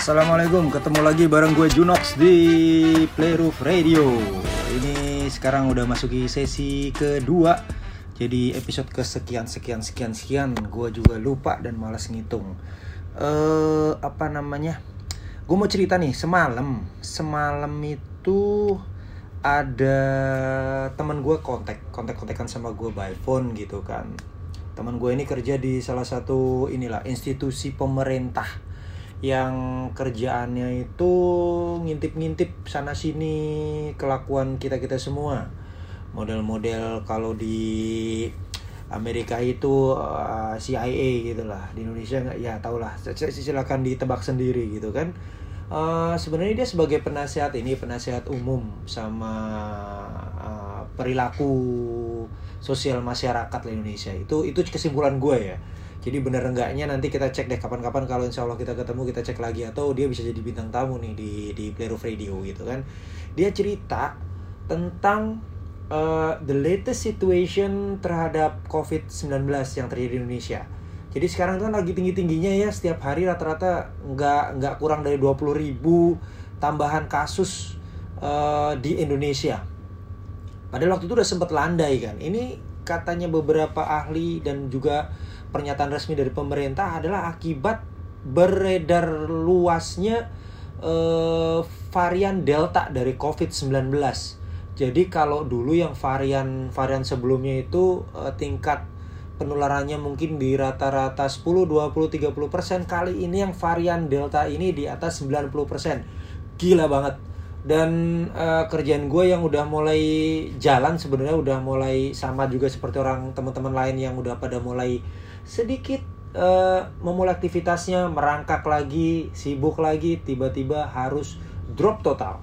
Assalamualaikum, ketemu lagi bareng gue Junox di Playroof Radio. Ini sekarang udah masuki sesi kedua. Jadi episode kesekian sekian sekian sekian Gue juga lupa dan malas ngitung. Eh Apa namanya? Gue mau cerita nih, semalam Semalam itu ada teman gue kontak kontak-kontakan sama gue by phone gitu kan. Teman gue ini kerja di salah satu inilah institusi pemerintah yang kerjaannya itu ngintip-ngintip sana sini kelakuan kita kita semua. Model-model kalau di Amerika itu uh, CIA gitulah di Indonesia nggak ya tau lah. Silakan ditebak sendiri gitu kan. Uh, sebenarnya dia sebagai penasihat ini penasihat umum sama uh, perilaku sosial masyarakat di Indonesia. Itu itu kesimpulan gue ya jadi bener enggaknya nanti kita cek deh kapan-kapan kalau insya Allah kita ketemu kita cek lagi atau dia bisa jadi bintang tamu nih di di Playroof Radio gitu kan. Dia cerita tentang uh, the latest situation terhadap COVID-19 yang terjadi di Indonesia. Jadi sekarang itu kan lagi tinggi-tingginya ya setiap hari rata-rata nggak nggak kurang dari 20 ribu tambahan kasus uh, di Indonesia. Padahal waktu itu udah sempat landai kan. Ini katanya beberapa ahli dan juga pernyataan resmi dari pemerintah adalah akibat beredar luasnya uh, varian Delta dari COVID-19. Jadi kalau dulu yang varian varian sebelumnya itu uh, tingkat penularannya mungkin di rata-rata 10, 20, 30 persen kali ini yang varian Delta ini di atas 90 persen. Gila banget. Dan uh, kerjaan gue yang udah mulai jalan sebenarnya udah mulai sama juga seperti orang teman-teman lain yang udah pada mulai sedikit uh, memulai aktivitasnya merangkak lagi sibuk lagi tiba-tiba harus drop total.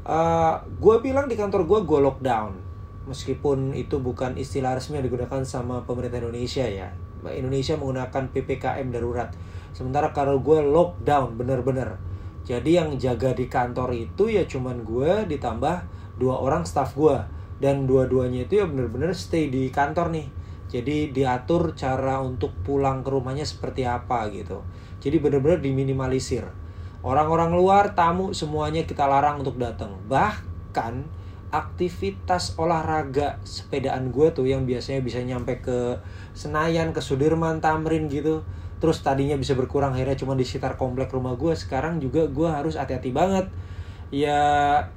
Uh, eh, gue bilang di kantor gue gue lockdown. Meskipun itu bukan istilah resmi yang digunakan sama pemerintah Indonesia ya. Indonesia menggunakan ppkm darurat. Sementara kalau gue lockdown bener-bener. Jadi yang jaga di kantor itu ya cuman gue ditambah dua orang staff gue dan dua-duanya itu ya bener-bener stay di kantor nih jadi diatur cara untuk pulang ke rumahnya seperti apa gitu. Jadi benar-benar diminimalisir. Orang-orang luar, tamu semuanya kita larang untuk datang. Bahkan aktivitas olahraga sepedaan gue tuh yang biasanya bisa nyampe ke Senayan, ke Sudirman, Tamrin gitu. Terus tadinya bisa berkurang akhirnya cuma di sekitar komplek rumah gue. Sekarang juga gue harus hati-hati banget ya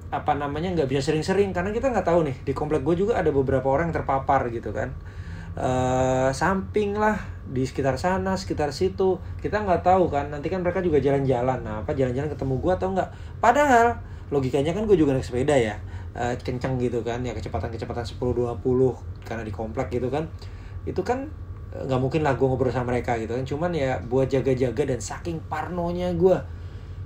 apa namanya nggak bisa sering-sering karena kita nggak tahu nih di komplek gue juga ada beberapa orang yang terpapar gitu kan uh, samping lah di sekitar sana sekitar situ. Kita nggak tahu kan nanti kan mereka juga jalan-jalan. Nah apa jalan-jalan ketemu gue atau enggak padahal logikanya kan gue juga naik sepeda ya. Uh, kenceng gitu kan ya kecepatan-kecepatan 10-20 karena di komplek gitu kan. Itu kan eh, nggak mungkin lah gue ngobrol sama mereka gitu kan. Cuman ya buat jaga-jaga dan saking parnonya gue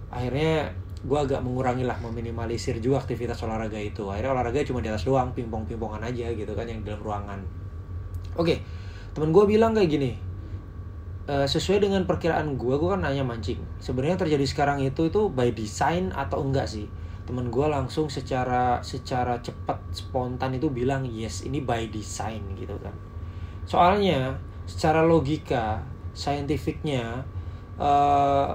akhirnya gue agak mengurangi lah meminimalisir juga aktivitas olahraga itu. Akhirnya olahraga cuma di atas doang pingpong pingpongan aja gitu kan yang di dalam ruangan Oke, okay, temen gue bilang kayak gini. Uh, sesuai dengan perkiraan gue, gue kan nanya mancing. Sebenarnya terjadi sekarang itu itu by design atau enggak sih? Temen gue langsung secara secara cepat spontan itu bilang yes, ini by design gitu kan. Soalnya secara logika, scientificnya uh,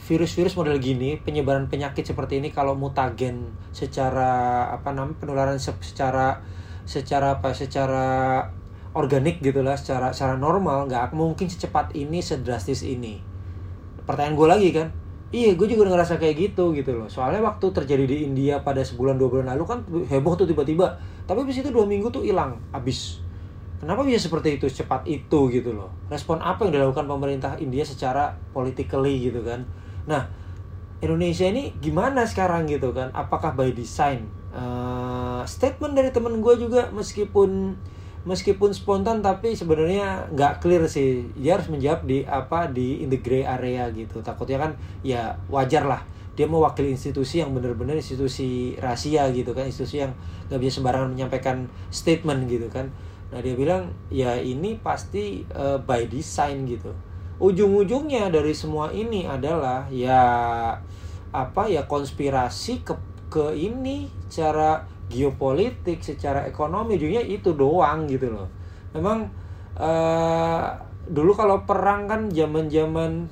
virus-virus model gini, penyebaran penyakit seperti ini kalau mutagen secara apa namanya penularan secara secara apa secara organik gitulah secara secara normal nggak mungkin secepat ini sedrastis ini. Pertanyaan gue lagi kan iya gue juga ngerasa kayak gitu gitu loh. Soalnya waktu terjadi di India pada sebulan dua bulan lalu kan heboh tuh tiba-tiba. Tapi habis itu dua minggu tuh hilang habis. Kenapa bisa seperti itu cepat itu gitu loh? Respon apa yang dilakukan pemerintah India secara politically gitu kan? Nah Indonesia ini gimana sekarang gitu kan? Apakah by design? Uh, statement dari temen gue juga meskipun meskipun spontan tapi sebenarnya nggak clear sih. Dia harus menjawab di apa di in the gray area gitu. Takutnya kan ya wajar lah. Dia mewakili institusi yang benar-benar institusi rahasia gitu kan. Institusi yang nggak bisa sembarangan menyampaikan statement gitu kan. Nah dia bilang ya ini pasti uh, by design gitu. Ujung-ujungnya dari semua ini adalah ya apa ya konspirasi ke ke ini cara geopolitik secara ekonomi ujungnya itu doang gitu loh. Memang uh, dulu kalau perang kan zaman zaman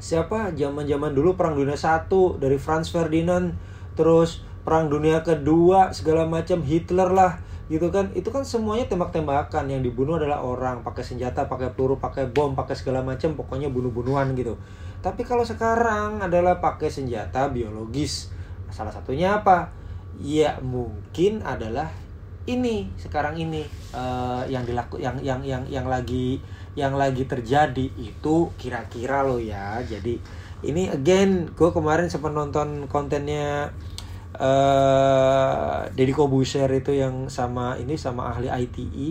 siapa? Zaman-zaman dulu perang dunia satu dari Franz Ferdinand terus perang dunia kedua segala macam Hitler lah gitu kan. Itu kan semuanya tembak-tembakan. Yang dibunuh adalah orang pakai senjata pakai peluru pakai bom pakai segala macam pokoknya bunuh-bunuhan gitu. Tapi kalau sekarang adalah pakai senjata biologis. Salah satunya apa ya mungkin adalah ini sekarang ini uh, yang dilaku yang yang yang yang lagi yang lagi terjadi itu kira-kira lo ya. Jadi ini again gue kemarin sempat nonton kontennya uh, Deddy Kobuser itu yang sama ini sama ahli ITE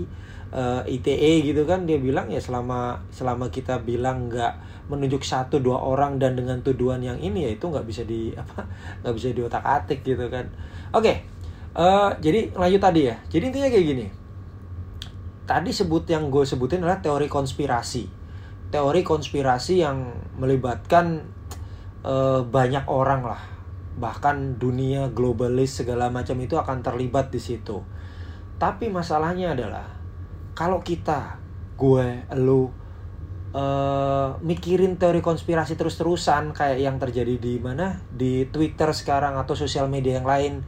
uh, eh, ITE gitu kan dia bilang ya selama selama kita bilang nggak menunjuk satu dua orang dan dengan tuduhan yang ini ya itu nggak bisa di apa nggak bisa diotak atik gitu kan oke okay. uh, jadi lanjut tadi ya. Jadi intinya kayak gini. Tadi sebut yang gue sebutin adalah teori konspirasi. Teori konspirasi yang melibatkan uh, banyak orang lah. Bahkan dunia globalis segala macam itu akan terlibat di situ. Tapi masalahnya adalah kalau kita gue lu uh, mikirin teori konspirasi terus-terusan kayak yang terjadi di mana? Di Twitter sekarang atau sosial media yang lain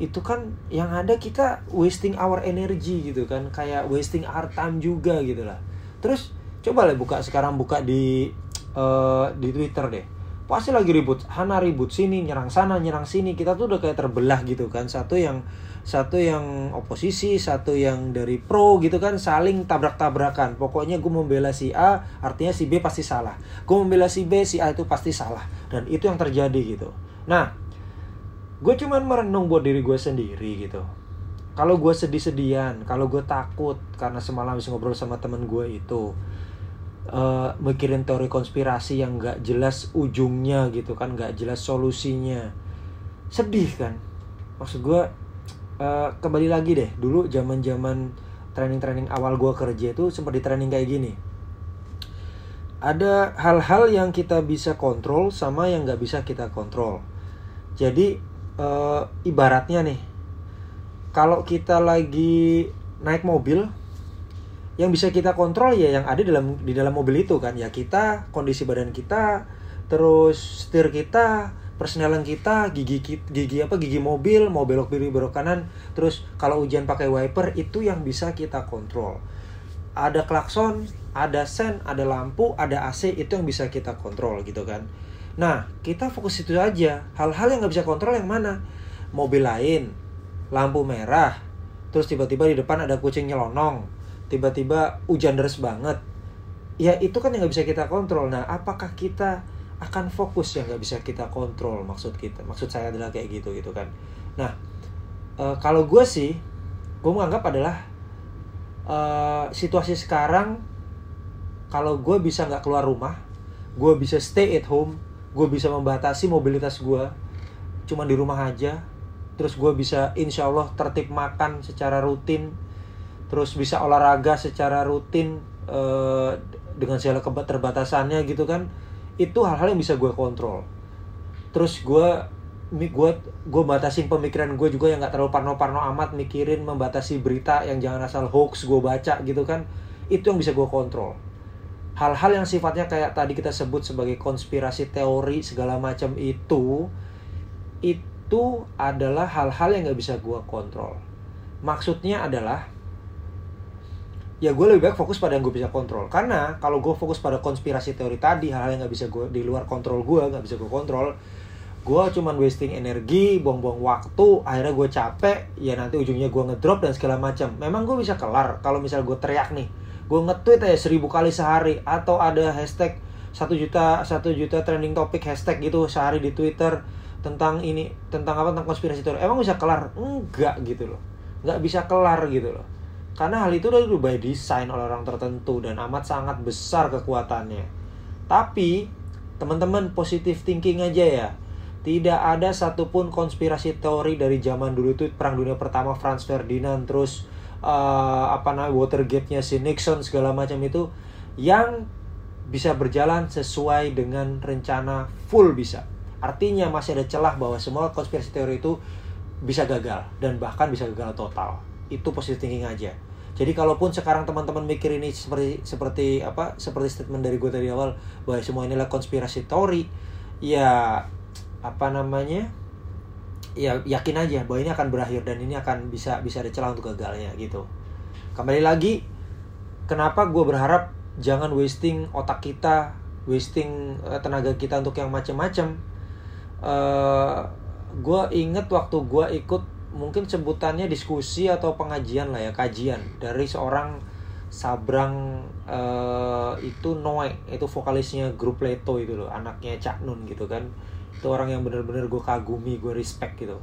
itu kan yang ada kita wasting our energy gitu kan kayak wasting our time juga gitu lah. Terus coba lah buka sekarang buka di uh, di Twitter deh. Pasti lagi ribut Hana ribut sini nyerang sana nyerang sini. Kita tuh udah kayak terbelah gitu kan satu yang satu yang oposisi satu yang dari pro gitu kan saling tabrak-tabrakan. Pokoknya gue membela si A artinya si B pasti salah. Gue membela si B si A itu pasti salah. Dan itu yang terjadi gitu. Nah gue cuman merenung buat diri gue sendiri gitu. Kalau gue sedih-sedian kalau gue takut karena semalam bisa ngobrol sama temen gue itu uh, mikirin teori konspirasi yang gak jelas ujungnya gitu kan gak jelas solusinya. Sedih kan? Maksud gue uh, kembali lagi deh dulu zaman zaman training-training awal gue kerja itu sempat di training kayak gini. Ada hal-hal yang kita bisa kontrol sama yang gak bisa kita kontrol. Jadi uh, ibaratnya nih kalau kita lagi naik mobil yang bisa kita kontrol ya yang ada dalam di dalam mobil itu kan. Ya kita kondisi badan kita terus setir kita persenelan kita gigi gigi apa gigi mobil mau belok kiri belok kanan terus kalau hujan pakai wiper itu yang bisa kita kontrol. Ada klakson ada sen ada lampu ada AC itu yang bisa kita kontrol gitu kan Nah, kita fokus itu aja. Hal-hal yang nggak bisa kontrol yang mana? Mobil lain, lampu merah, terus tiba-tiba di depan ada kucing nyelonong, tiba-tiba hujan deras banget. Ya itu kan yang nggak bisa kita kontrol. Nah, apakah kita akan fokus yang nggak bisa kita kontrol? Maksud kita, maksud saya adalah kayak gitu gitu kan. Nah, e, kalau gue sih, gue menganggap adalah e, situasi sekarang, kalau gue bisa nggak keluar rumah, gue bisa stay at home, gue bisa membatasi mobilitas gue cuma di rumah aja. Terus gue bisa insya Allah tertib makan secara rutin. Terus bisa olahraga secara rutin uh, dengan segala keterbatasannya gitu kan. Itu hal-hal yang bisa gue kontrol. Terus gue gue gue batasin pemikiran gue juga yang nggak terlalu parno-parno amat mikirin membatasi berita yang jangan asal hoax gue baca gitu kan. Itu yang bisa gue kontrol hal-hal yang sifatnya kayak tadi kita sebut sebagai konspirasi teori segala macam itu itu adalah hal-hal yang nggak bisa gue kontrol. Maksudnya adalah ya gue lebih baik fokus pada yang gue bisa kontrol. Karena kalau gue fokus pada konspirasi teori tadi hal-hal yang nggak bisa gue di luar kontrol gue nggak bisa gue kontrol gue cuman wasting energi buang-buang waktu akhirnya gue capek ya nanti ujungnya gue ngedrop dan segala macam. Memang gue bisa kelar kalau misal gue teriak nih gue nge-tweet aja seribu kali sehari atau ada hashtag satu juta satu juta trending topik hashtag gitu sehari di Twitter tentang ini tentang apa tentang konspirasi teori. Emang bisa kelar? Enggak gitu loh. Nggak bisa kelar gitu loh. Karena hal itu udah by design oleh orang tertentu dan amat sangat besar kekuatannya. Tapi teman-teman positive thinking aja ya. Tidak ada satupun konspirasi teori dari zaman dulu. Itu perang dunia pertama Franz Ferdinand terus uh, apa namanya Watergate-nya si Nixon segala macam itu yang bisa berjalan sesuai dengan rencana full bisa. Artinya masih ada celah bahwa semua konspirasi teori itu bisa gagal dan bahkan bisa gagal total. Itu positive thinking aja. jadi kalaupun sekarang teman-teman mikir ini seperti seperti apa seperti statement dari gue dari awal bahwa semua inilah konspirasi teori ya apa namanya ya yakin aja bahwa ini akan berakhir dan ini akan bisa bisa ada celah untuk gagalnya gitu. Kembali lagi kenapa gue berharap jangan wasting otak kita wasting uh, tenaga kita untuk yang macam-macam uh, gue inget waktu gue ikut mungkin sebutannya diskusi atau pengajian lah ya kajian dari seorang Sabrang uh, itu Noe itu vokalisnya grup Leto itu loh anaknya Cak Nun gitu kan itu orang yang bener-bener gue kagumi gue respect gitu.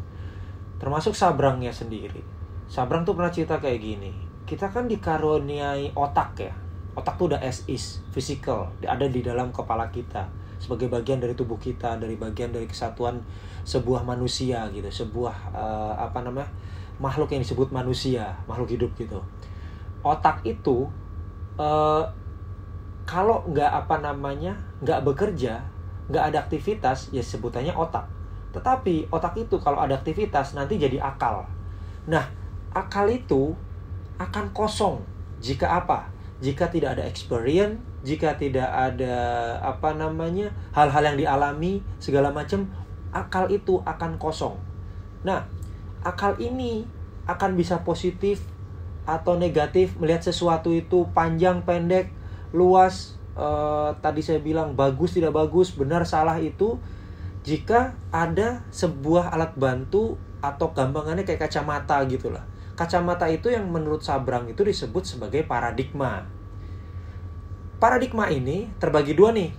Termasuk Sabrangnya sendiri. Sabrang tuh pernah cerita kayak gini. Kita kan dikaruniai otak ya. Otak tuh udah as is physical. Ada di dalam kepala kita. Sebagai bagian dari tubuh kita dari bagian dari kesatuan sebuah manusia gitu. Sebuah uh, apa namanya makhluk yang disebut manusia makhluk hidup gitu. Otak itu uh, kalau nggak apa namanya nggak bekerja nggak ada aktivitas ya sebutannya otak. Tetapi otak itu kalau ada aktivitas nanti jadi akal. Nah akal itu akan kosong. Jika apa? Jika tidak ada experience jika tidak ada apa namanya hal-hal yang dialami segala macam akal itu akan kosong. Nah akal ini akan bisa positif atau negatif melihat sesuatu itu panjang pendek luas eh, tadi saya bilang bagus tidak bagus benar salah itu jika ada sebuah alat bantu atau gampangannya kayak kacamata gitulah kacamata itu yang menurut Sabrang itu disebut sebagai paradigma. Paradigma ini terbagi dua nih.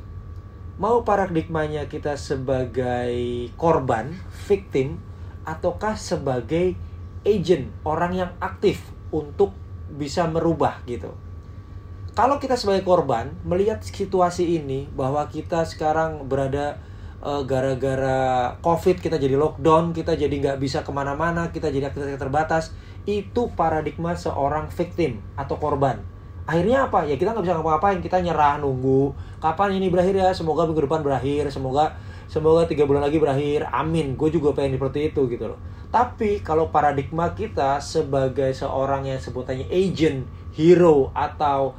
Mau paradigmanya kita sebagai korban victim ataukah sebagai agent orang yang aktif untuk bisa merubah gitu. Kalau kita sebagai korban melihat situasi ini bahwa kita sekarang berada gara gara-gara covid kita jadi lockdown kita jadi nggak bisa ke mana-mana kita jadi aktivitas terbatas itu paradigma seorang victim atau korban. Akhirnya apa? Ya kita nggak bisa ngapa-ngapain kita nyerah nunggu. Kapan ini berakhir ya? Semoga minggu depan berakhir semoga semoga tiga bulan lagi berakhir. Amin. Gue juga pengen seperti itu gitu loh. Tapi kalau paradigma kita sebagai seorang yang sebutannya agent, hero atau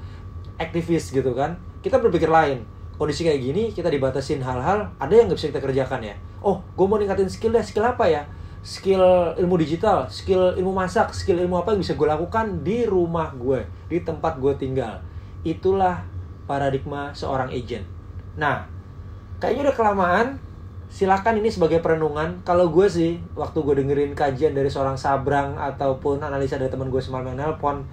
aktivis gitu kan, kita berpikir lain. Kondisi kayak gini kita dibatasin hal-hal, ada yang nggak bisa kita kerjakan ya. Oh, gue mau ningkatin skill deh, skill apa ya? Skill ilmu digital, skill ilmu masak, skill ilmu apa yang bisa gue lakukan di rumah gue, di tempat gue tinggal. Itulah paradigma seorang agent. Nah, kayaknya udah kelamaan silakan ini sebagai perenungan. Kalau gue sih, waktu gue dengerin kajian dari seorang Sabrang ataupun analisa dari teman gue semalam yang nelpon,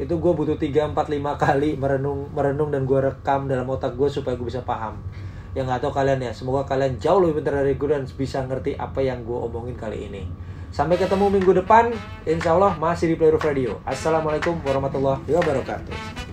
itu gue butuh 3, 4, 5 kali merenung merenung dan gue rekam dalam otak gue supaya gue bisa paham. Yang gak tau kalian ya, semoga kalian jauh lebih pintar dari gue dan bisa ngerti apa yang gue omongin kali ini. Sampai ketemu minggu depan, insya Allah masih di Playroof Radio. Assalamualaikum warahmatullahi wabarakatuh.